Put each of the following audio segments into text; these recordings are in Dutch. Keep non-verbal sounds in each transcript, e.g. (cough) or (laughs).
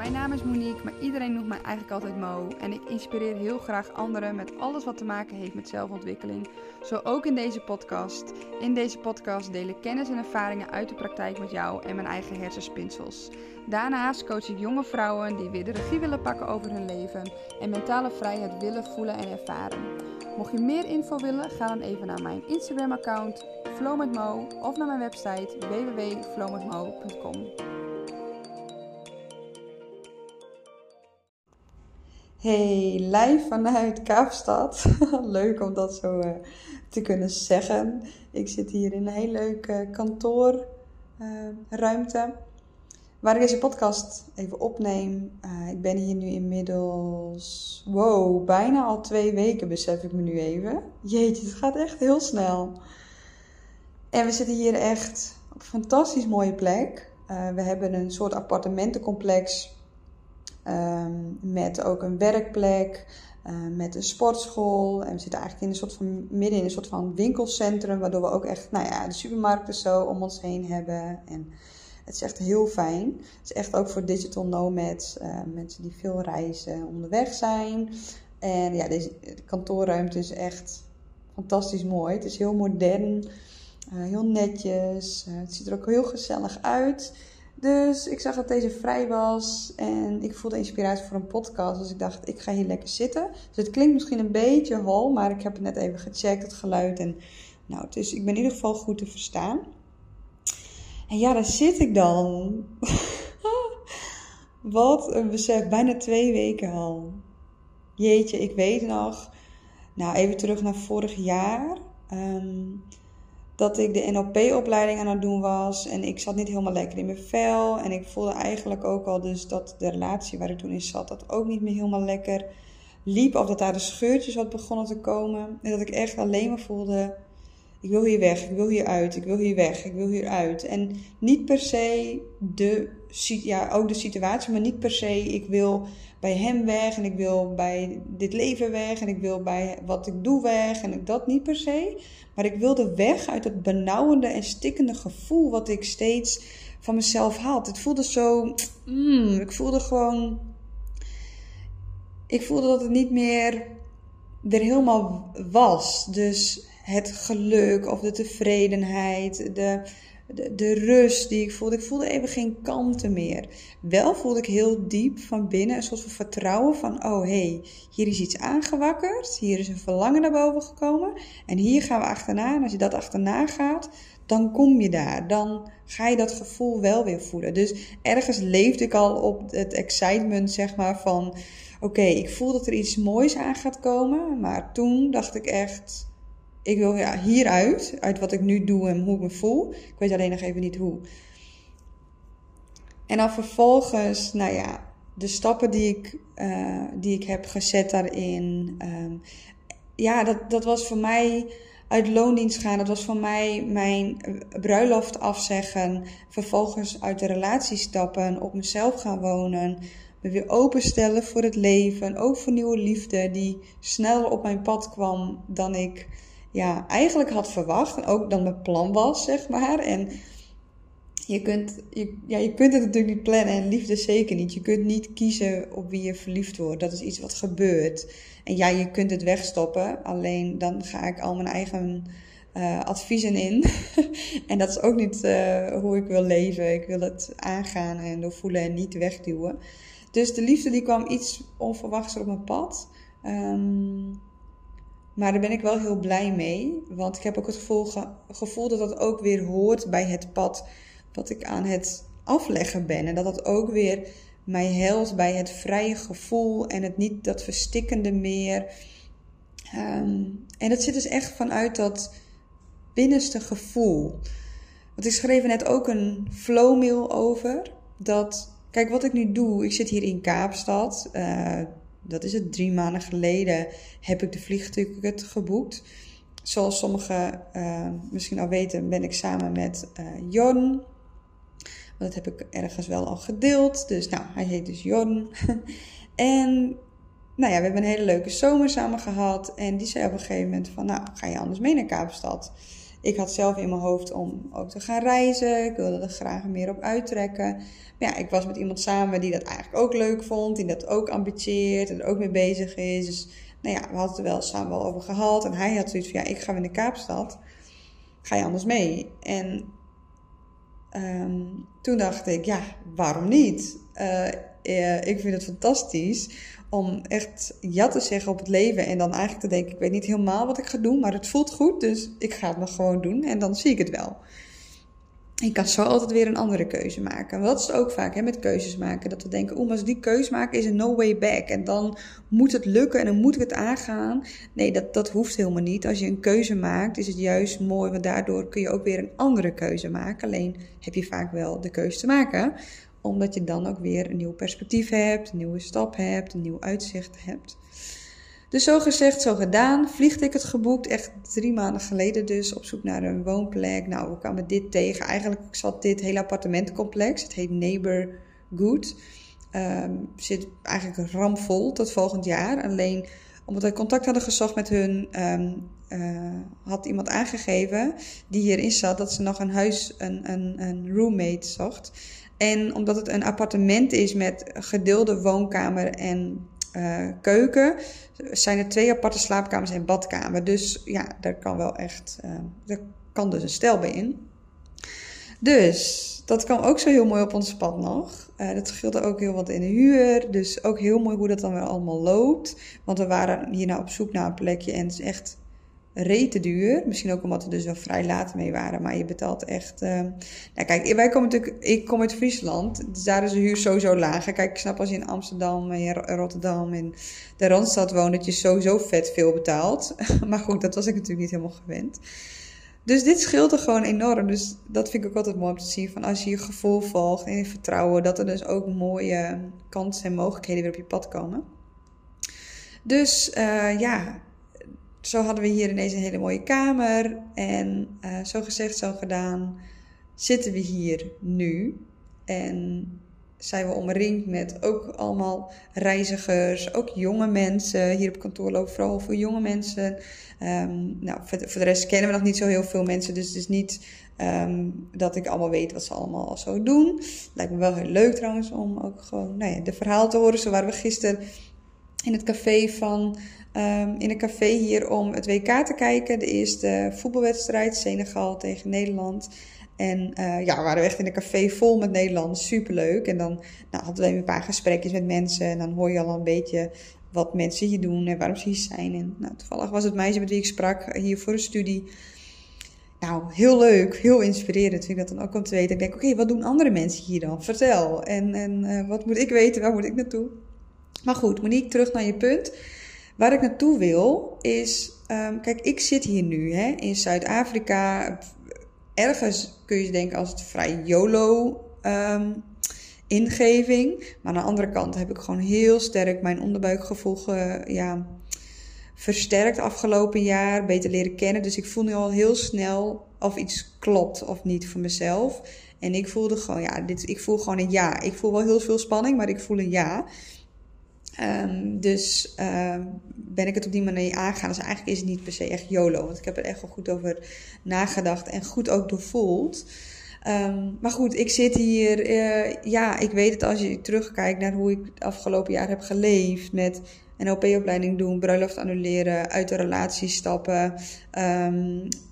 Mijn naam is Monique, maar iedereen noemt mij eigenlijk altijd Mo. En ik inspireer heel graag anderen met alles wat te maken heeft met zelfontwikkeling. Zo ook in deze podcast. In deze podcast deel ik kennis en ervaringen uit de praktijk met jou en mijn eigen hersenspinsels. Daarnaast coach ik jonge vrouwen die weer de regie willen pakken over hun leven en mentale vrijheid willen voelen en ervaren. Mocht je meer info willen, ga dan even naar mijn Instagram-account flowmetmo of naar mijn website www.flowmetmo.com. Hey, live vanuit Kaapstad. (laughs) Leuk om dat zo uh, te kunnen zeggen. Ik zit hier in een heel leuke kantoorruimte. Uh, waar ik deze podcast even opneem. Ik ben hier nu inmiddels, wow, bijna al twee weken besef ik me nu even. Jeetje, het gaat echt heel snel. En we zitten hier echt op een fantastisch mooie plek. We hebben een soort appartementencomplex um, met ook een werkplek. Uh, met een sportschool. En we zitten eigenlijk in een soort van, midden in een soort van winkelcentrum. Waardoor we ook echt nou ja, de supermarkten zo om ons heen hebben. En het is echt heel fijn. Het is echt ook voor digital nomads, uh, mensen die veel reizen, onderweg zijn. En ja, deze kantoorruimte is echt fantastisch mooi. Het is heel modern, uh, heel netjes. Het ziet er ook heel gezellig uit. Dus ik zag dat deze vrij was en ik voelde inspiratie voor een podcast. Dus ik dacht, ik ga hier lekker zitten. Dus het klinkt misschien een beetje hol, maar ik heb het net even gecheckt, het geluid. En nou, het is, ik ben in ieder geval goed te verstaan. En ja, daar zit ik dan. (laughs) Wat een besef, bijna twee weken al. Jeetje, ik weet nog. Nou, even terug naar vorig jaar. Um, dat ik de NLP-opleiding aan het doen was. En ik zat niet helemaal lekker in mijn vel. En ik voelde eigenlijk ook al dus dat de relatie waar ik toen in zat, dat ook niet meer helemaal lekker liep. Of dat daar de scheurtjes wat begonnen te komen. En dat ik echt alleen maar voelde, ik wil hier weg, ik wil hier uit, ik wil hier weg, ik wil hier uit. En niet per se de, ja, ook de situatie, maar niet per se, ik wil bij hem weg en ik wil bij dit leven weg en ik wil bij wat ik doe weg en ik dat niet per se. Maar ik wilde weg uit het benauwende en stikkende gevoel wat ik steeds van mezelf had. Het voelde zo, mm, ik voelde gewoon, ik voelde dat het niet meer er helemaal was. Dus het geluk of de tevredenheid, de, de, rust die ik voelde. Ik voelde even geen kanten meer. Wel voelde ik heel diep van binnen een soort van vertrouwen van, oh hey, hier is iets aangewakkerd, hier is een verlangen naar boven gekomen en hier gaan we achterna. En als je dat achterna gaat, dan kom je daar. Dan ga je dat gevoel wel weer voelen. Dus ergens leefde ik al op het excitement, zeg maar, van oké, ik voel dat er iets moois aan gaat komen. Maar toen dacht ik echt, ik wil ja, hieruit, uit wat ik nu doe en hoe ik me voel. Ik weet alleen nog even niet hoe. En dan vervolgens, nou ja, de stappen die ik, uh, die ik heb gezet daarin. Um, ja, dat, dat was voor mij uit loondienst gaan. Dat was voor mij mijn bruiloft afzeggen. Vervolgens uit de relatie stappen, op mezelf gaan wonen. Me weer openstellen voor het leven. Ook voor nieuwe liefde die sneller op mijn pad kwam dan ik ja, eigenlijk had verwacht. En ook dan mijn plan was, zeg maar. En je kunt, je, ja, je kunt het natuurlijk niet plannen en liefde zeker niet. Je kunt niet kiezen op wie je verliefd wordt. Dat is iets wat gebeurt. En ja, je kunt het wegstoppen. Alleen dan ga ik al mijn eigen uh, adviezen in. (laughs) en dat is ook niet uh, hoe ik wil leven. Ik wil het aangaan en doorvoelen en niet wegduwen. Dus de liefde die kwam iets onverwachts op mijn pad. Um, maar daar ben ik wel heel blij mee. Want ik heb ook het gevoel, gevoel dat dat ook weer hoort bij het pad wat ik aan het afleggen ben. En dat dat ook weer mij helpt bij het vrije gevoel en het niet dat verstikkende meer. Um, en dat zit dus echt vanuit dat binnenste gevoel. Want ik schreef net ook een flowmail over. Dat, kijk wat ik nu doe. Ik zit hier in Kaapstad. Uh, dat is het, drie maanden geleden heb ik de vliegticket geboekt. Zoals sommigen uh, misschien al weten, ben ik samen met uh, Jon. Dat heb ik ergens wel al gedeeld. Dus nou, hij heet dus Jon. (laughs) en nou ja, we hebben een hele leuke zomer samen gehad. En die zei op een gegeven moment van, nou, ga je anders mee naar Kaapstad? Ik had zelf in mijn hoofd om ook te gaan reizen. Ik wilde er graag meer op uittrekken. Maar ja, ik was met iemand samen die dat eigenlijk ook leuk vond. Die dat ook ambitieert en er ook mee bezig is. Dus nou ja, we hadden het er wel samen wel over gehad. En hij had zoiets van, ja, ik ga in de Kaapstad. Ga je anders mee? En ehm, toen dacht ik, ja, waarom niet? Uh, ik vind het fantastisch om echt ja te zeggen op het leven. En dan eigenlijk te denken, ik weet niet helemaal wat ik ga doen, maar het voelt goed. Dus ik ga het maar gewoon doen en dan zie ik het wel. Ik kan zo altijd weer een andere keuze maken. Dat is ook vaak hè, met keuzes maken. Dat we denken, oeh, maar als die keuze maken is er no way back. En dan moet het lukken en dan moet ik het aangaan. Nee, dat, dat hoeft helemaal niet. Als je een keuze maakt, is het juist mooi. Want daardoor kun je ook weer een andere keuze maken. Alleen heb je vaak wel de keuze te maken omdat je dan ook weer een nieuw perspectief hebt, een nieuwe stap hebt, een nieuw uitzicht hebt. Dus zo gezegd, zo gedaan. Vliegticket geboekt, echt drie maanden geleden dus, op zoek naar een woonplek. Nou, we kwamen dit tegen. Eigenlijk zat dit hele appartementencomplex, het heet Neighbor Good. Um, zit eigenlijk ramvol tot volgend jaar. Alleen omdat wij contact hadden gezocht met hun, um, uh, had iemand aangegeven die hierin zat dat ze nog een huis, een, een, een roommate zocht. En omdat het een appartement is met gedeelde woonkamer en uh, keuken, zijn er twee aparte slaapkamers en badkamer. Dus ja, daar kan wel echt, daar kan dus een stel bij in. Dus dat kwam ook zo heel mooi op ons pad nog. Uh, dat scheelde ook heel wat in de huur. Dus ook heel mooi hoe dat dan weer allemaal loopt. Want we waren hierna op zoek naar een plekje en het is echt rete duur. Misschien ook omdat we dus wel vrij laat mee waren. Maar je betaalt echt. Uh... Nou, kijk, wij komen natuurlijk. Ik kom uit Friesland. Dus daar is de huur sowieso lager. Kijk, ik snap als je in Amsterdam en Rotterdam en de Randstad woont, dat je sowieso vet veel betaalt. (laughs) maar goed, dat was ik natuurlijk niet helemaal gewend. Dus dit scheelt er gewoon enorm. Dus dat vind ik ook altijd mooi om te zien. Van als je je gevoel volgt en je vertrouwen, dat er dus ook mooie kansen en mogelijkheden weer op je pad komen. Dus uh, ja, zo hadden we hier ineens een hele mooie kamer. En uh, zo gezegd, zo gedaan, zitten we hier nu. En zijn we omringd met ook allemaal reizigers, ook jonge mensen. Hier op kantoor lopen vooral veel jonge mensen. Um, nou, voor de, rest kennen we nog niet zo heel veel mensen. Dus het is niet um, dat ik allemaal weet wat ze allemaal zo doen. Lijkt me wel heel leuk trouwens om ook gewoon nou ja, de verhaal te horen. Zo waren we gisteren in het café van um, in een café hier om het WK te kijken. De eerste voetbalwedstrijd, Senegal tegen Nederland. En uh, ja, we waren echt in een café vol met Nederlanders. Superleuk. En dan nou, hadden we een paar gesprekjes met mensen. En dan hoor je al een beetje wat mensen hier doen en waarom ze hier zijn. En nou, toevallig was het meisje met wie ik sprak hier voor een studie. Nou, heel leuk, heel inspirerend vind ik dat dan ook om te weten. Ik denk, oké, wat doen andere mensen hier dan? Vertel. En, en uh, wat moet ik weten? Waar moet ik naartoe? Maar goed, Monique, terug naar je punt. Waar ik naartoe wil is, um, kijk, ik zit hier nu hè, in Zuid-Afrika. Ergens kun je denken als het vrij YOLO um, ingeving. Maar aan de andere kant heb ik gewoon heel sterk mijn onderbuikgevoel ge, ja, versterkt afgelopen jaar. Beter leren kennen. Dus ik voel nu al heel snel of iets klopt of niet voor mezelf. En ik voelde gewoon, ja, dit, ik voel gewoon een ja. Ik voel wel heel veel spanning, maar ik voel een ja. Um, dus uh, ben ik het op die manier aangegaan. Dus eigenlijk is het niet per se echt YOLO. Want ik heb er echt wel goed over nagedacht en goed ook doorvoeld. Um, maar goed, ik zit hier. Uh, ja, ik weet het als je terugkijkt naar hoe ik het afgelopen jaar heb geleefd. Met een OP-opleiding doen, bruiloft annuleren, uit de relatie stappen, uh,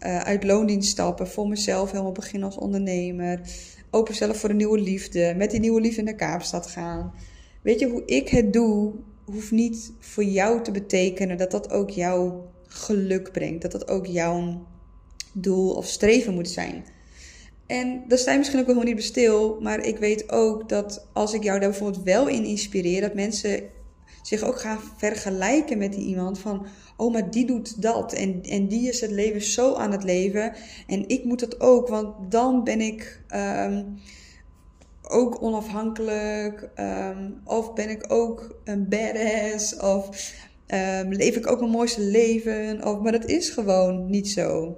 uit loondienst stappen, voor mezelf helemaal beginnen als ondernemer. Openstellen voor een nieuwe liefde, met die nieuwe liefde naar Kaapstad gaan. Weet je, hoe ik het doe, hoeft niet voor jou te betekenen dat dat ook jouw geluk brengt. Dat dat ook jouw doel of streven moet zijn. En daar sta je misschien ook wel niet bestil. Maar ik weet ook dat als ik jou daar bijvoorbeeld wel in inspireer, dat mensen zich ook gaan vergelijken met die iemand. Van, oh, maar die doet dat. En, en die is het leven zo aan het leven. En ik moet dat ook, want dan ben ik. Um, ook onafhankelijk? Um, of ben ik ook een badass? Of um, leef ik ook mijn mooiste leven? Of, maar dat is gewoon niet zo.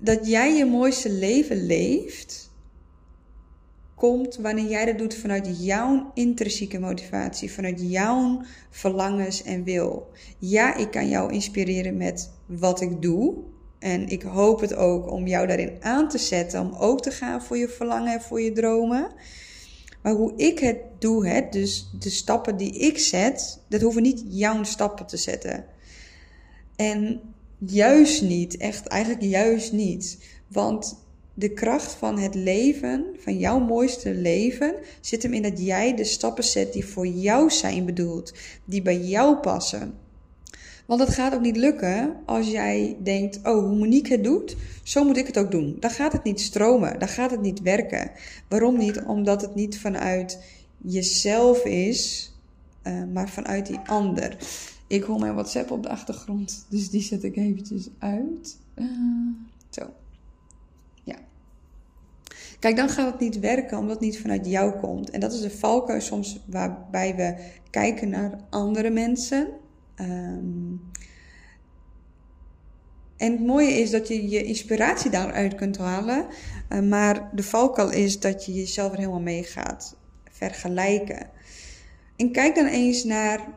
Dat jij je mooiste leven leeft, komt wanneer jij dat doet vanuit jouw intrinsieke motivatie, vanuit jouw verlangens en wil. Ja, ik kan jou inspireren met wat ik doe. En ik hoop het ook om jou daarin aan te zetten, om ook te gaan voor je verlangen en voor je dromen. Maar hoe ik het doe, hè, dus de stappen die ik zet, dat hoeven niet jouw stappen te zetten. En juist niet, echt eigenlijk juist niet. Want de kracht van het leven, van jouw mooiste leven, zit hem in dat jij de stappen zet die voor jou zijn bedoeld, die bij jou passen. Want het gaat ook niet lukken als jij denkt: oh, hoe Monique het doet, zo moet ik het ook doen. Dan gaat het niet stromen, dan gaat het niet werken. Waarom niet? Omdat het niet vanuit jezelf is, uh, maar vanuit die ander. Ik hoor mijn WhatsApp op de achtergrond, dus die zet ik eventjes uit. Uh, zo. Ja. Kijk, dan gaat het niet werken omdat het niet vanuit jou komt. En dat is de valkuil soms waarbij we kijken naar andere mensen. Um, en het mooie is dat je je inspiratie daaruit kunt halen. Uh, maar de valkuil is dat je jezelf er helemaal mee gaat vergelijken. En kijk dan eens naar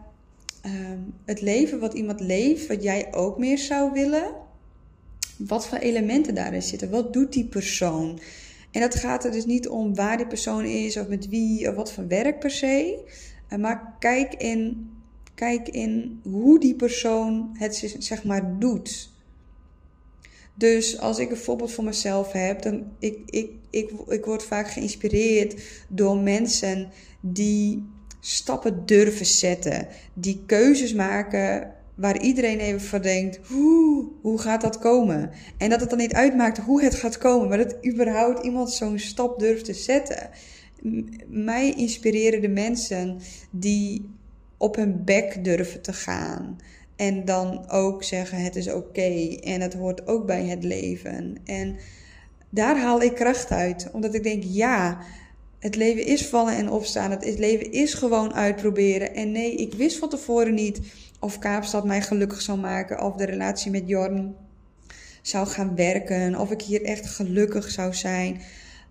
um, het leven wat iemand leeft, wat jij ook meer zou willen. Wat voor elementen daarin zitten? Wat doet die persoon? En dat gaat er dus niet om waar die persoon is of met wie of wat voor werk per se. Uh, maar kijk in Kijk in hoe die persoon het zeg maar doet. Dus als ik een voorbeeld voor mezelf heb, dan ik, ik, ik, ik word vaak geïnspireerd door mensen die stappen durven zetten, die keuzes maken waar iedereen even van denkt: hoe, hoe gaat dat komen? En dat het dan niet uitmaakt hoe het gaat komen, maar dat überhaupt iemand zo'n stap durft te zetten. mij inspireren de mensen die op hun bek durven te gaan. En dan ook zeggen: het is oké en het hoort ook bij het leven. En daar haal ik kracht uit, omdat ik denk: ja, het leven is vallen en opstaan. Het leven is gewoon uitproberen. En nee, ik wist van tevoren niet of Kaapstad mij gelukkig zou maken, of de relatie met Jorn zou gaan werken, of ik hier echt gelukkig zou zijn.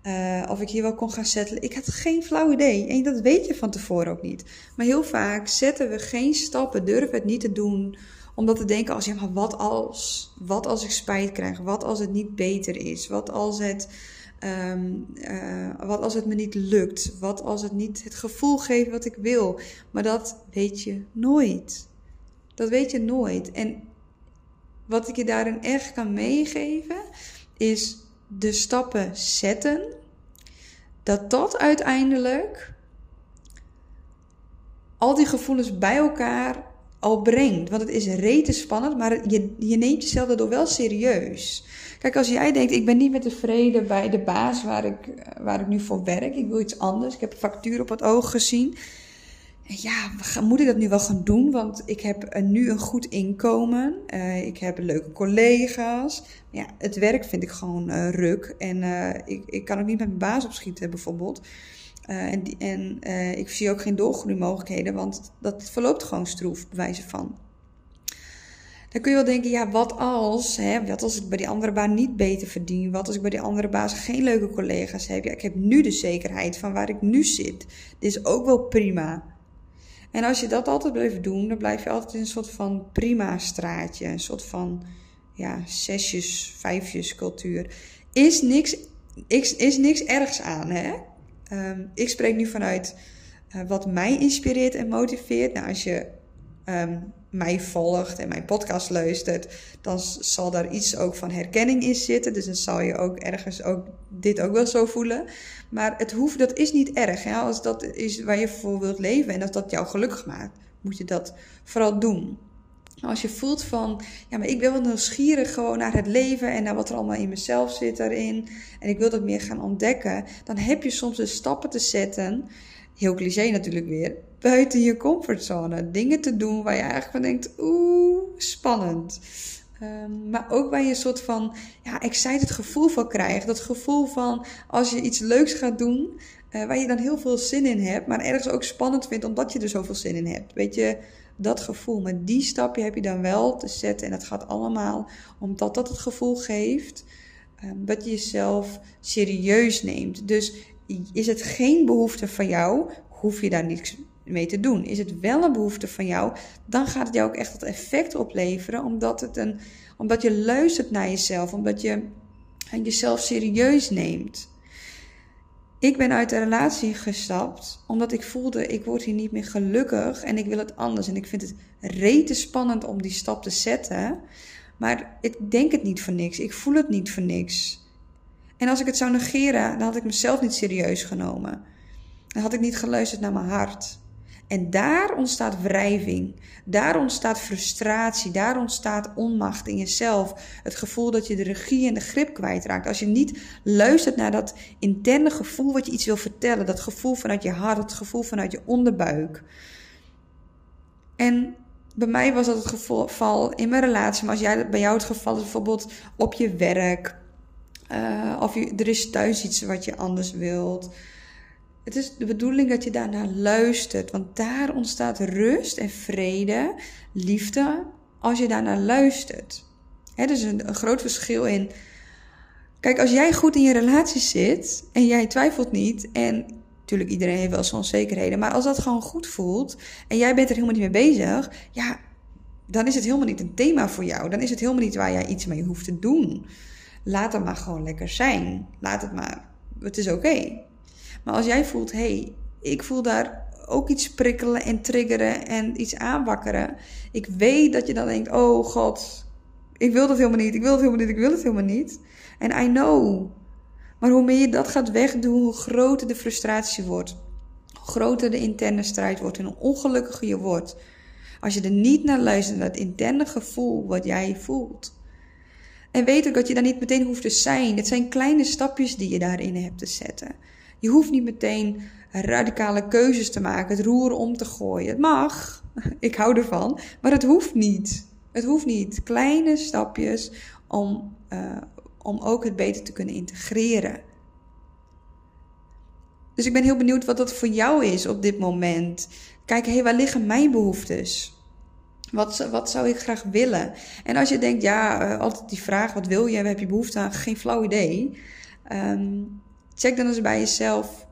Uh, of ik hier wel kon gaan settelen. Ik had geen flauw idee. En dat weet je van tevoren ook niet. Maar heel vaak zetten we geen stappen, durven het niet te doen. Omdat we denken als, ja, maar wat als? Wat als ik spijt krijg? Wat als het niet beter is? Wat als het, um, uh, wat als het me niet lukt? Wat als het niet het gevoel geeft wat ik wil? Maar dat weet je nooit. Dat weet je nooit. En wat ik je daarin echt kan meegeven, is de stappen zetten, dat dat uiteindelijk al die gevoelens bij elkaar al brengt. Want het is rete spannend, maar je, je neemt jezelf daardoor wel serieus. Kijk, als jij denkt, ik ben niet meer tevreden bij de baas waar ik, waar ik nu voor werk, ik wil iets anders, ik heb een factuur op het oog gezien ja, moet ik dat nu wel gaan doen? Want ik heb nu een goed inkomen. Uh, ik heb leuke collega's. Ja, het werk vind ik gewoon uh, ruk. En uh, ik, ik kan ook niet met mijn baas opschieten, bijvoorbeeld. en ik zie ook geen doorgroeimogelijkheden, want dat verloopt gewoon stroef, bij wijze van. Dan kun je wel denken, ja, wat als, hè, wat als ik bij die andere baan niet beter verdien? Wat als ik bij die andere baas geen leuke collega's heb? Ja, ik heb nu de zekerheid van waar ik nu zit. Dit is ook wel prima. En als je dat altijd blijft doen, dan blijf je altijd in een soort van prima straatje. Een soort van ja, zesjes, vijfjes cultuur. Is niks, is, is niks ergs aan, hè? Um, ik spreek nu vanuit uh, wat mij inspireert en motiveert. Nou, als je um, mij volgt en mijn podcast luistert, dan zal daar iets ook van herkenning in zitten. Dus dan zal je ook ergens ook dit ook wel zo voelen. Maar het hoeft, dat is niet erg. Hè? Als dat is waar je voor wilt leven en als dat jou gelukkig maakt, moet je dat vooral doen. Als je voelt van, ja, maar ik ben wel nieuwsgierig gewoon naar het leven en naar wat er allemaal in mezelf zit daarin. En ik wil dat meer gaan ontdekken. Dan heb je soms de stappen te zetten heel cliché natuurlijk weer, buiten je comfortzone. Dingen te doen waar je eigenlijk van denkt, oeh, spannend. Um, maar ook waar je een soort van ja, excited gevoel van krijgt. Dat gevoel van als je iets leuks gaat doen, uh, waar je dan heel veel zin in hebt, maar ergens ook spannend vindt omdat je er zoveel zin in hebt. Weet je, dat gevoel. Maar die stapje heb je dan wel te zetten. En dat gaat allemaal omdat dat het gevoel geeft um, dat je jezelf serieus neemt. Dus is het geen behoefte van jou, hoef je daar niks mee te doen. Is het wel een behoefte van jou, dan gaat het jou ook echt het effect opleveren, omdat, het een, omdat je luistert naar jezelf, omdat je jezelf serieus neemt. Ik ben uit de relatie gestapt omdat ik voelde, ik word hier niet meer gelukkig en ik wil het anders. En ik vind het rete spannend om die stap te zetten. Maar ik denk het niet voor niks. Ik voel het niet voor niks. En als ik het zou negeren, dan had ik mezelf niet serieus genomen. Dan had ik niet geluisterd naar mijn hart. En daar ontstaat wrijving. Daar ontstaat frustratie. Daar ontstaat onmacht in jezelf. Het gevoel dat je de regie en de grip kwijtraakt. Als je niet luistert naar dat interne gevoel wat je iets wil vertellen. Dat gevoel vanuit je hart. Het gevoel vanuit je onderbuik. En bij mij was dat het geval in mijn relatie. Maar als jij, bij jou het geval is bijvoorbeeld op je werk. Uh, of je, er is thuis iets wat je anders wilt. Het is de bedoeling dat je daarnaar luistert. Want daar ontstaat rust en vrede, liefde, als je daarnaar luistert. Er is een, een groot verschil in. Kijk, als jij goed in je relatie zit en jij twijfelt niet en natuurlijk iedereen heeft wel zijn onzekerheden, maar als dat gewoon goed voelt en jij bent er helemaal niet mee bezig, ja, dan is het helemaal niet een thema voor jou. Dan is het helemaal niet waar jij iets mee hoeft te doen. Laat het maar gewoon lekker zijn. Laat het maar. Het is oké. Maar als jij voelt, hey, ik voel daar ook iets prikkelen en triggeren en iets aanwakkeren. Ik weet dat je dan denkt, oh god, ik wil dat helemaal niet, ik wil het helemaal niet, ik wil het helemaal niet. En I know. Maar hoe meer je dat gaat wegdoen, hoe groter de frustratie wordt. Hoe groter de interne strijd wordt en hoe ongelukkiger je wordt. Als je er niet naar luistert, naar het interne gevoel wat jij voelt. En weet ook dat je daar niet meteen hoeft te zijn. Het zijn kleine stapjes die je daarin hebt te zetten. Je hoeft niet meteen radicale keuzes te maken, het roer om te gooien. Het mag, (laughs) ik hou ervan, maar het hoeft niet. Het hoeft niet. Kleine stapjes om, uh, om ook het beter te kunnen integreren. Dus ik ben heel benieuwd wat dat voor jou is op dit moment. Kijk, hé, waar liggen mijn behoeftes? Wat, wat zou ik graag willen? En als je denkt, ja, uh, altijd die vraag, wat wil je? Heb je behoefte aan? Geen flauw idee. Um, check dan eens bij jezelf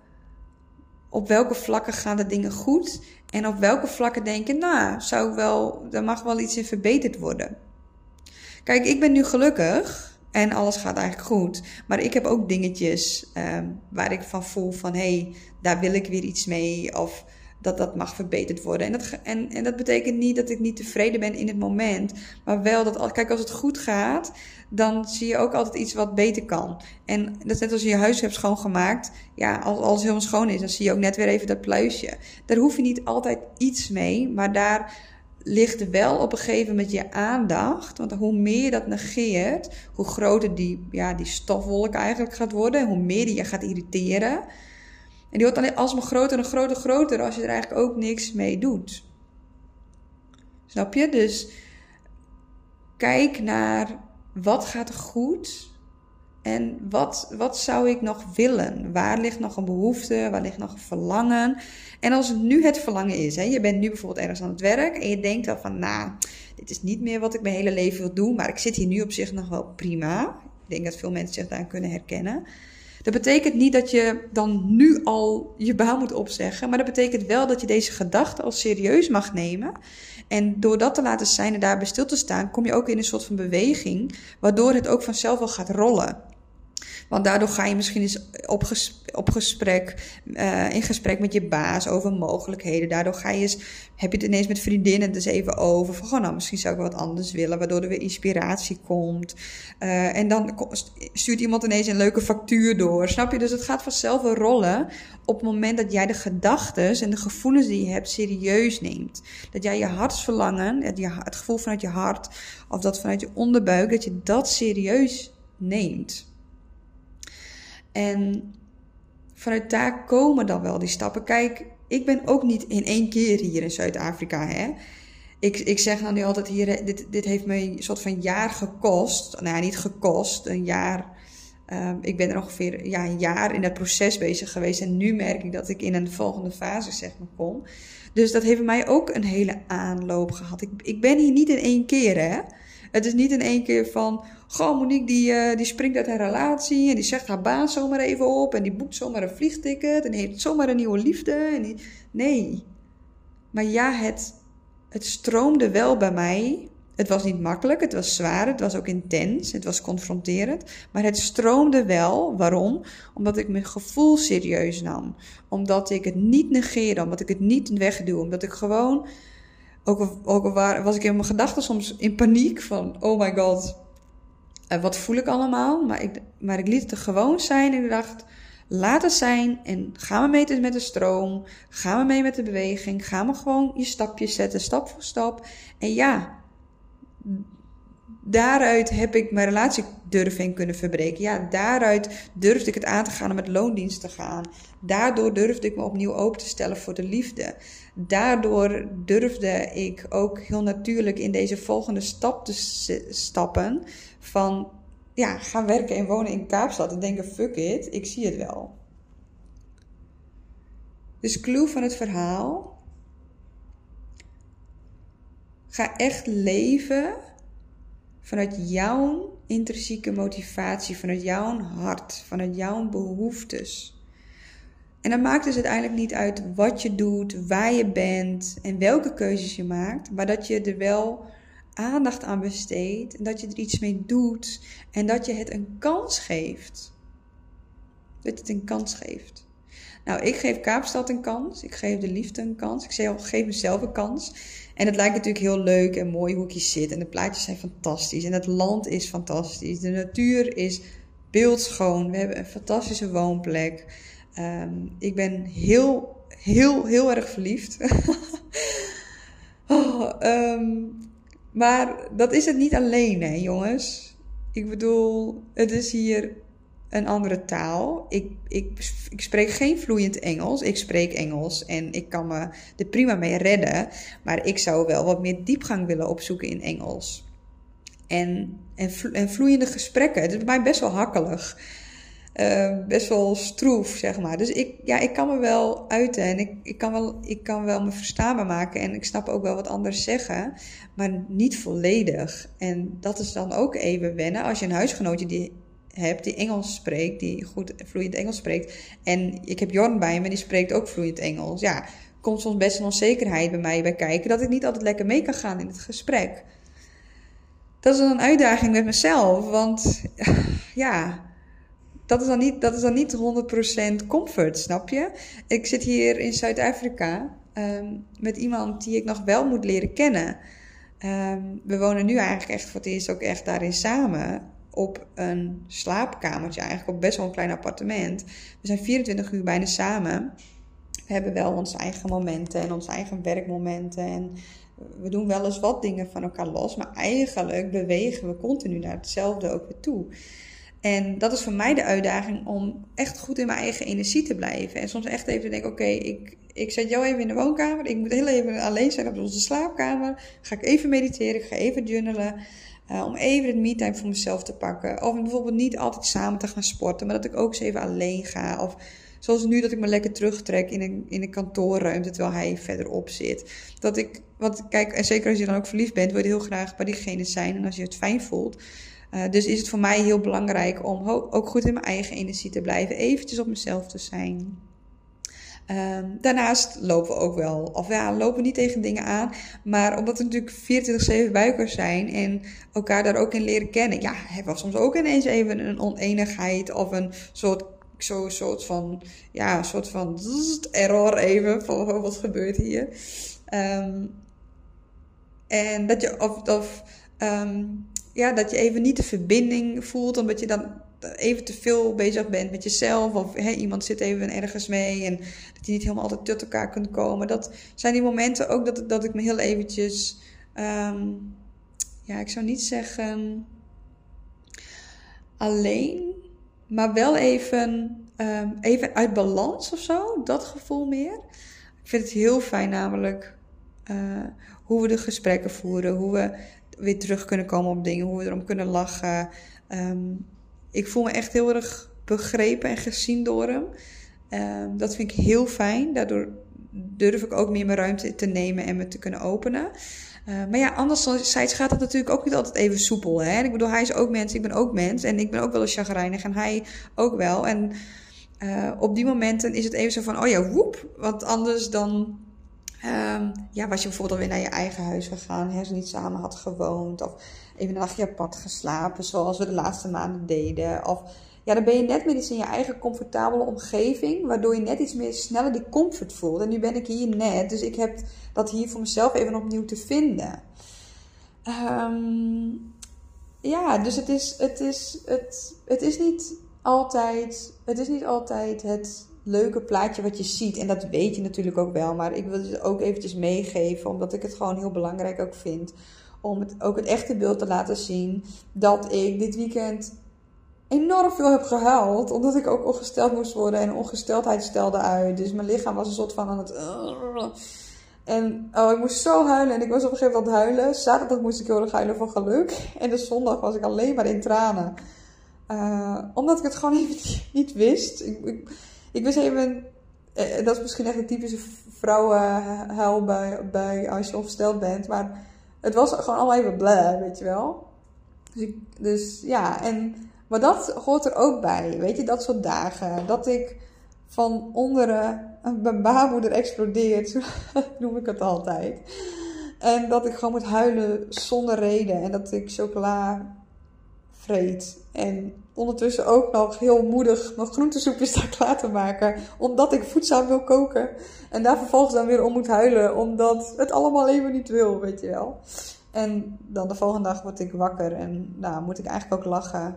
op welke vlakken gaan de dingen goed en op welke vlakken denken, nou, zou wel, er mag wel iets in verbeterd worden. Kijk, ik ben nu gelukkig en alles gaat eigenlijk goed, maar ik heb ook dingetjes um, waar ik van voel van, hé, hey, daar wil ik weer iets mee of dat dat mag verbeterd worden. En dat, en, en dat betekent niet dat ik niet tevreden ben in het moment, maar wel dat, kijk, als het goed gaat, dan zie je ook altijd iets wat beter kan. En dat is net als je je huis hebt schoongemaakt. Ja, als alles helemaal schoon is, dan zie je ook net weer even dat pluisje. Daar hoef je niet altijd iets mee, maar daar ligt wel op een gegeven moment je aandacht. Want hoe meer je dat negeert, hoe groter die, ja, die stofwolk eigenlijk gaat worden. Hoe meer die je gaat irriteren. En die wordt dan alsmaar groter en groter en groter als je er eigenlijk ook niks mee doet. Snap je? Dus kijk naar wat gaat er goed en wat, wat zou ik nog willen? Waar ligt nog een behoefte? Waar ligt nog een verlangen? En als het nu het verlangen is, hè, je bent nu bijvoorbeeld ergens aan het werk en je denkt dan van, nou, dit is niet meer wat ik mijn hele leven wil doen, maar ik zit hier nu op zich nog wel prima. Ik denk dat veel mensen zich daar kunnen herkennen. Dat betekent niet dat je dan nu al je baan moet opzeggen, maar dat betekent wel dat je deze gedachte al serieus mag nemen en door dat te laten zijn en daarbij stil te staan, kom je ook in een soort van beweging, waardoor het ook vanzelf wel gaat rollen. Want daardoor ga je misschien eens op, op gesprek, uh, in gesprek met je baas over mogelijkheden. Daardoor ga je eens, heb je het ineens met vriendinnen dus even over. Van, nou, misschien zou ik wat anders willen, waardoor er weer inspiratie komt. Uh, en dan stuurt iemand ineens een leuke factuur door. Snap je? Dus het gaat vanzelf wel rollen op het moment dat jij de gedachten en de gevoelens die je hebt serieus neemt. Dat jij je hartsverlangen, het gevoel vanuit je hart of dat vanuit je onderbuik, dat je dat serieus neemt. En vanuit daar komen dan wel die stappen. Kijk, ik ben ook niet in één keer hier in Zuid-Afrika. Hè? Ik, ik zeg dan nu altijd hier, dit, dit heeft me een soort van jaar gekost. Nou ja, niet gekost, een jaar. Um, ik ben er ongeveer ja, een jaar in dat proces bezig geweest. En nu merk ik dat ik in een volgende fase zeg maar kom. Dus dat heeft mij ook een hele aanloop gehad. Ik, ik ben hier niet in één keer hè. Het is niet in één keer van, goh, Monique die, uh, die springt uit haar relatie en die zegt haar baan zomaar even op en die boekt zomaar een vliegticket en heeft zomaar een nieuwe liefde. En die... Nee. Maar ja, het, het stroomde wel bij mij. Het was niet makkelijk, het was zwaar, het was ook intens, het was confronterend. Maar het stroomde wel. Waarom? Omdat ik mijn gevoel serieus nam. Omdat ik het niet negeerde, omdat ik het niet wegduw. Omdat ik gewoon, ook al, ook al was ik in mijn gedachten soms in paniek van, oh my god, uh, wat voel ik allemaal? Maar ik, maar ik liet het er gewoon zijn en ik dacht, laat het zijn en ga we mee met de stroom. Gaan we mee met de beweging. Ga we gewoon je stapjes zetten, stap voor stap. En ja, daaruit heb ik mijn relatie durven kunnen verbreken. Ja, daaruit durfde ik het aan te gaan om met loondienst te gaan. Daardoor durfde ik me opnieuw open te stellen voor de liefde. Daardoor durfde ik ook heel natuurlijk in deze volgende stap te stappen van ja, gaan werken en wonen in Kaapstad en denken fuck it, ik zie het wel. Dus clue van het verhaal. Ga echt leven vanuit jouw intrinsieke motivatie, vanuit jouw hart, vanuit jouw behoeftes. En dan maakt dus uiteindelijk niet uit wat je doet, waar je bent en welke keuzes je maakt, maar dat je er wel aandacht aan besteedt en dat je er iets mee doet en dat je het een kans geeft. Dat je het een kans geeft. Nou, ik geef Kaapstad een kans. Ik geef de liefde een kans. Ik geef mezelf een kans. En het lijkt natuurlijk heel leuk en mooi hoe ik zit. En de plaatjes zijn fantastisch. En het land is fantastisch. De natuur is beeldschoon. We hebben een fantastische woonplek. Ehm, ik ben heel, heel, heel erg verliefd. (laughs) oh, ehm, maar dat is het niet alleen, hè, jongens. Ik bedoel, het is hier een andere taal. Ik, ik, ik spreek geen vloeiend Engels. Ik spreek Engels en ik kan me er prima mee redden. Maar ik zou wel wat meer diepgang willen opzoeken in Engels. En, en, en vloeiende gesprekken. Het is bij mij best wel hakkelig. Uh, best wel stroef, zeg maar. Dus ik, ja, ik kan me wel uiten en ik, ik, kan wel, ik kan wel me verstaanbaar maken. En ik snap ook wel wat anders zeggen, maar niet volledig. En dat is dan ook even wennen als je een huisgenootje die hebt die Engels spreekt, die goed vloeiend Engels spreekt. En ik heb Jorn bij me, die spreekt ook vloeiend Engels. Ja, komt soms best een onzekerheid bij mij bij kijken dat ik niet altijd lekker mee kan gaan in het gesprek. Dat is een uitdaging met mezelf, want ja, dat is dan niet, dat is dan niet 100% comfort, snap je? Ik zit hier in Zuid-Afrika um, met iemand die ik nog wel moet leren kennen. Um, we wonen nu eigenlijk echt voor het eerst ook echt daarin samen op een slaapkamertje, eigenlijk op best wel een klein appartement. We zijn 24 uur bijna samen. We hebben wel onze eigen momenten en onze eigen werkmomenten. En we doen wel eens wat dingen van elkaar los, maar eigenlijk bewegen we continu naar hetzelfde ook weer toe. En dat is voor mij de uitdaging om echt goed in mijn eigen energie te blijven. En soms echt even te denken: oké, ik, ik zet jou even in de woonkamer. Ik moet heel even alleen zijn op onze slaapkamer. Ga ik even mediteren, ik ga even journalen. Uh, om even het me-time voor mezelf te pakken. Of bijvoorbeeld niet altijd samen te gaan sporten, maar dat ik ook eens even alleen ga. Of zoals nu dat ik me lekker terugtrek in een, in een kantoorruimte terwijl hij verderop zit. Dat ik, want kijk, en zeker als je dan ook verliefd bent, wil je heel graag bij diegene zijn. En als je het fijn voelt. Uh, dus is het voor mij heel belangrijk om ook goed in mijn eigen energie te blijven. Eventjes op mezelf te zijn. Um, daarnaast lopen we ook wel, of ja, lopen niet tegen dingen aan. Maar omdat we natuurlijk 24-7 buikers zijn en elkaar daar ook in leren kennen. Ja, hebben we soms ook ineens even een oneenigheid of een soort zo'n soort van, ja, soort van error even van wat gebeurt hier. Um, en dat je, of, of um, ja, dat je even niet de verbinding voelt, omdat je dan even te veel bezig bent met jezelf. Of hey, iemand zit even ergens mee en dat je niet helemaal altijd tot elkaar kunt komen. Dat zijn die momenten ook dat, dat ik me heel eventjes... Um, ja, ik zou niet zeggen alleen, maar wel even, um, even uit balans of zo. Dat gevoel meer. Ik vind het heel fijn namelijk uh, hoe we de gesprekken voeren. Hoe we weer terug kunnen komen op dingen. Hoe we erom kunnen lachen. Um, ik voel me echt heel erg begrepen en gezien door hem. Um, dat vind ik heel fijn. Daardoor durf ik ook meer mijn ruimte te nemen en me te kunnen openen. Uh, maar ja, anderzijds gaat het natuurlijk ook niet altijd even soepel. Hè? Ik bedoel, hij is ook mens, ik ben ook mens. En ik ben ook wel eens chagrijnig en hij ook wel. En uh, op die momenten is het even zo van, oh ja, woep. Want anders dan um, ja, was je bijvoorbeeld alweer naar je eigen huis gegaan, hè, niet samen had gewoond. Of even een nachtje apart geslapen, zoals we de laatste maanden deden. Of ja, dan ben je net meer iets in je eigen comfortabele omgeving, waardoor je net iets meer sneller die comfort voelt. En nu ben ik hier net, dus ik heb dat hier voor mezelf even opnieuw te vinden. Um, ja, dus het is, het, is, het, het, is niet altijd, het is niet altijd het leuke plaatje wat je ziet. En dat weet je natuurlijk ook wel, maar ik wil het ook eventjes meegeven, omdat ik het gewoon heel belangrijk ook vind. Om het, ook het echte beeld te laten zien dat ik dit weekend enorm veel heb gehuild. Omdat ik ook ongesteld moest worden. En ongesteldheid stelde uit. Dus mijn lichaam was een soort van aan het... En oh, ik moest zo huilen. En ik was op een gegeven moment huilen. Zaterdag moest ik heel erg huilen van geluk. (laughs) En de zondag was ik alleen maar in tranen. Uh, omdat ik het gewoon (laughs) even niet wist. Ik, ik, ik wist even... Eh, dat is misschien echt een typische vrouwenhuil bij, bij als je ongesteld bent. Maar het was gewoon allemaal even bleh, weet je wel. Dus, ik, dus ja, en maar dat hoort er ook bij, weet je, dat soort dagen. Dat ik van onderen (laughs) mijn baarmoeder explodeert, (laughs) noem ik het altijd. En dat ik gewoon moet huilen zonder reden. En dat ik chocola vreet. En ondertussen ook nog heel moedig nog groentesoepjes sta (laughs) klaar te maken. Omdat ik voedzaam wil koken. En daar vervolgens dan weer om moet huilen. Omdat het allemaal even niet wil, weet je wel. En dan de volgende dag word ik wakker. En nou moet ik eigenlijk ook lachen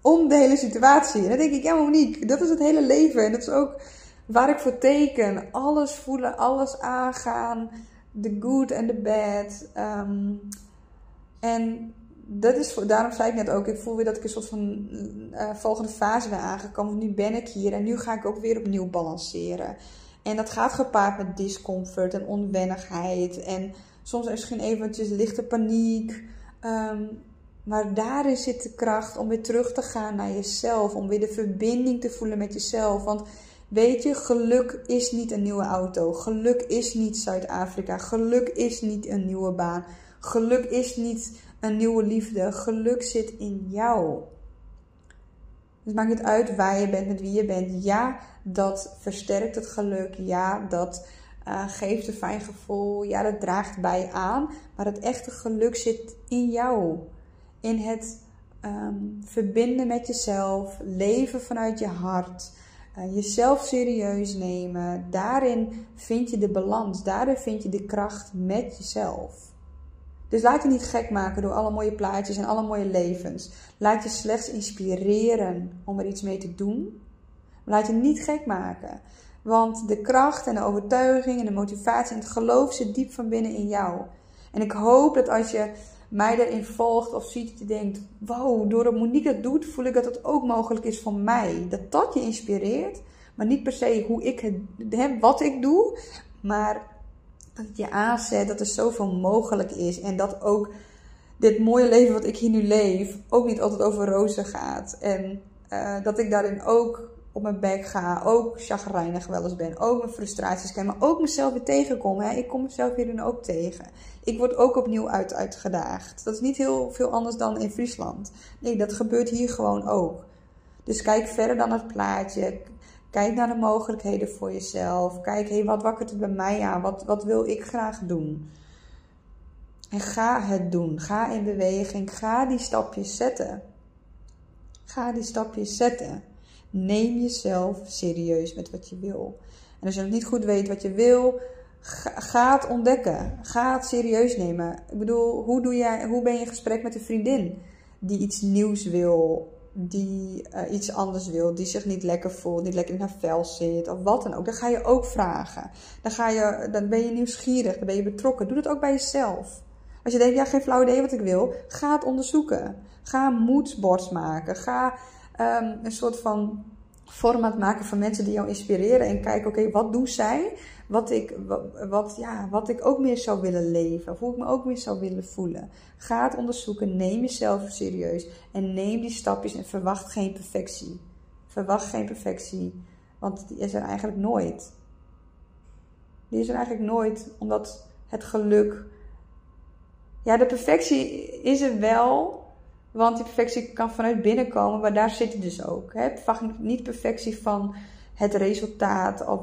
om de hele situatie. En dan denk ik, ja Monique, dat is het hele leven. En dat is ook waar ik voor teken. Alles voelen, alles aangaan. The good and the bad. Um, en dat is, daarom zei ik net ook, ik voel weer dat ik een soort van uh, volgende fase ben aangekomen. Nu ben ik hier en nu ga ik ook weer opnieuw balanceren. En dat gaat gepaard met discomfort en onwennigheid. En soms misschien eventjes lichte paniek. Um, maar daarin zit de kracht om weer terug te gaan naar jezelf. Om weer de verbinding te voelen met jezelf. Want weet je, geluk is niet een nieuwe auto. Geluk is niet Zuid-Afrika. Geluk is niet een nieuwe baan. Geluk is niet een nieuwe liefde. Geluk zit in jou. Het maakt niet uit waar je bent, met wie je bent. Ja, dat versterkt het geluk. Ja, dat uh, geeft een fijn gevoel. Ja, dat draagt bij aan. Maar het echte geluk zit in jou in het um, verbinden met jezelf, leven vanuit je hart, uh, jezelf serieus nemen. Daarin vind je de balans, daarin vind je de kracht met jezelf. Dus laat je niet gek maken door alle mooie plaatjes en alle mooie levens. Laat je slechts inspireren om er iets mee te doen. Laat je niet gek maken. Want de kracht en de overtuiging en de motivatie en het geloof zit diep van binnen in jou. En ik hoop dat als je mij daarin volgt of ziet dat je denkt: wow, doordat Monique dat doet, voel ik dat het ook mogelijk is voor mij. Dat dat je inspireert, maar niet per se hoe ik het, wat ik doe, maar dat het je aanzet dat er zoveel mogelijk is en dat ook dit mooie leven wat ik hier nu leef ook niet altijd over rozen gaat. En uh, dat ik daarin ook op mijn bek ga, ook chagrijnig wel eens ben, ook mijn frustraties ken, maar ook mezelf weer tegenkom. Hè. Ik kom mezelf hierin ook tegen. Ik word ook opnieuw uit, uitgedaagd. Dat is niet heel veel anders dan in Friesland. Nee, dat gebeurt hier gewoon ook. Dus kijk verder dan het plaatje. Kijk naar de mogelijkheden voor jezelf. Kijk, hé, hey, wat wakkert er bij mij aan? Wat, wat wil ik graag doen? En ga het doen. Ga in beweging. Ga die stapjes zetten. Ga die stapjes zetten. Neem jezelf serieus met wat je wil. En als je nog niet goed weet wat je wil, ga, het ontdekken. Ga het serieus nemen. Ik bedoel, hoe, doe jij, hoe ben je in gesprek met een vriendin die iets nieuws wil, die uh, iets anders wil, die zich niet lekker voelt, niet lekker in haar vel zit of wat dan ook. Dan ga je ook vragen. Dan, ga je, dan ben je nieuwsgierig, dan ben je betrokken. Doe dat ook bij jezelf. Als je denkt, ja, geen flauw idee wat ik wil, ga het onderzoeken. Ga een moodboards maken. Ga um, een soort van format maken van mensen die jou inspireren. En kijken, oké, wat doen zij? Wat ik, wat, ja, wat ik ook meer zou willen leven. Of hoe ik me ook meer zou willen voelen. Ga het onderzoeken. Neem jezelf serieus. En neem die stapjes en verwacht geen perfectie. Verwacht geen perfectie. Want die is er eigenlijk nooit. Die is er eigenlijk nooit, omdat het geluk. Ja, de perfectie is er wel, want die perfectie kan vanuit binnen komen, maar daar zit het dus ook. Hè? Niet perfectie van het resultaat of,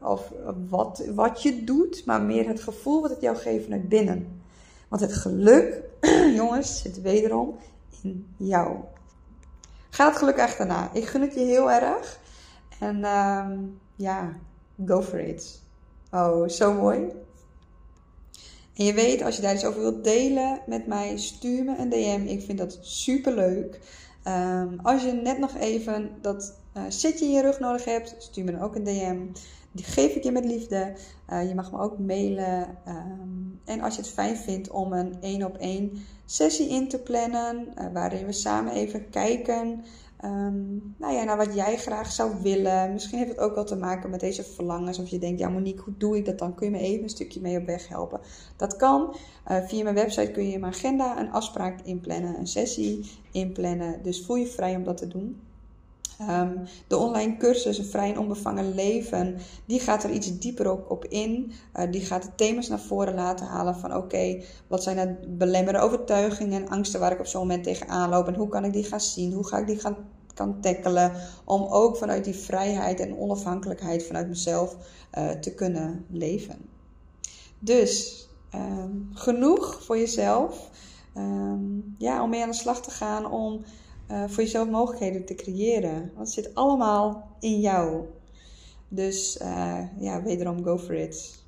of wat, wat je doet, maar meer het gevoel wat het jou geeft vanuit binnen. Want het geluk, (clears throat) jongens, zit wederom in jou. Ga het geluk echt daarna. Ik gun het je heel erg. En uh, ja, go for it. Oh, zo mooi. En je weet, als je daar iets over wilt delen met mij, stuur me een DM. Ik vind dat super leuk. Um, als je net nog even dat uh, setje in je rug nodig hebt, stuur me dan ook een DM. Die geef ik je met liefde. Uh, je mag me ook mailen. Um, en als je het fijn vindt om een één op één sessie in te plannen, uh, waarin we samen even kijken Um, nou ja, naar wat jij graag zou willen. Misschien heeft het ook wel te maken met deze verlangens. Of je denkt, ja Monique, hoe doe ik dat dan? Kun je me even een stukje mee op weg helpen? Dat kan. Uh, via mijn website kun je in mijn agenda een afspraak inplannen, een sessie inplannen. Dus voel je vrij om dat te doen. Um, de online cursus, een vrij en onbevangen leven, die gaat er iets dieper op, op in. Uh, die gaat de thema's naar voren laten halen van oké, wat zijn de belemmerende overtuigingen en angsten waar ik op zo'n moment tegenaan loop en hoe kan ik die gaan zien, hoe ga ik die gaan kan tackelen, om ook vanuit die vrijheid en onafhankelijkheid vanuit mezelf uh, te kunnen leven. Dus um, genoeg voor jezelf. Um, ja, om mee aan de slag te gaan om uh, voor jezelf mogelijkheden te creëren. Want het zit allemaal in jou. Dus uh, ja, wederom go for it.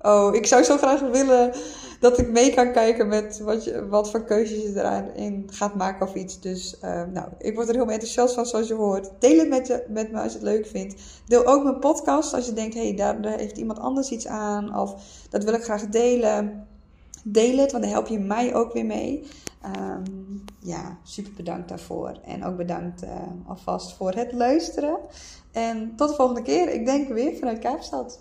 Oh, ik zou zo graag willen dat ik mee kan kijken met wat, je, wat voor keuzes je erin gaat maken of iets. Dus uh, nou, ik word er heel enthousiast van zoals je hoort. Deel het met, je, met me als je het leuk vindt. Deel ook mijn podcast als je denkt, hé, hey, daar, daar heeft iemand anders iets aan. Of dat wil ik graag delen. Deel het, want dan help je mij ook weer mee. Um, ja, super bedankt daarvoor. En ook bedankt uh, alvast voor het luisteren. En tot de volgende keer. Ik denk weer vanuit Kaapstad.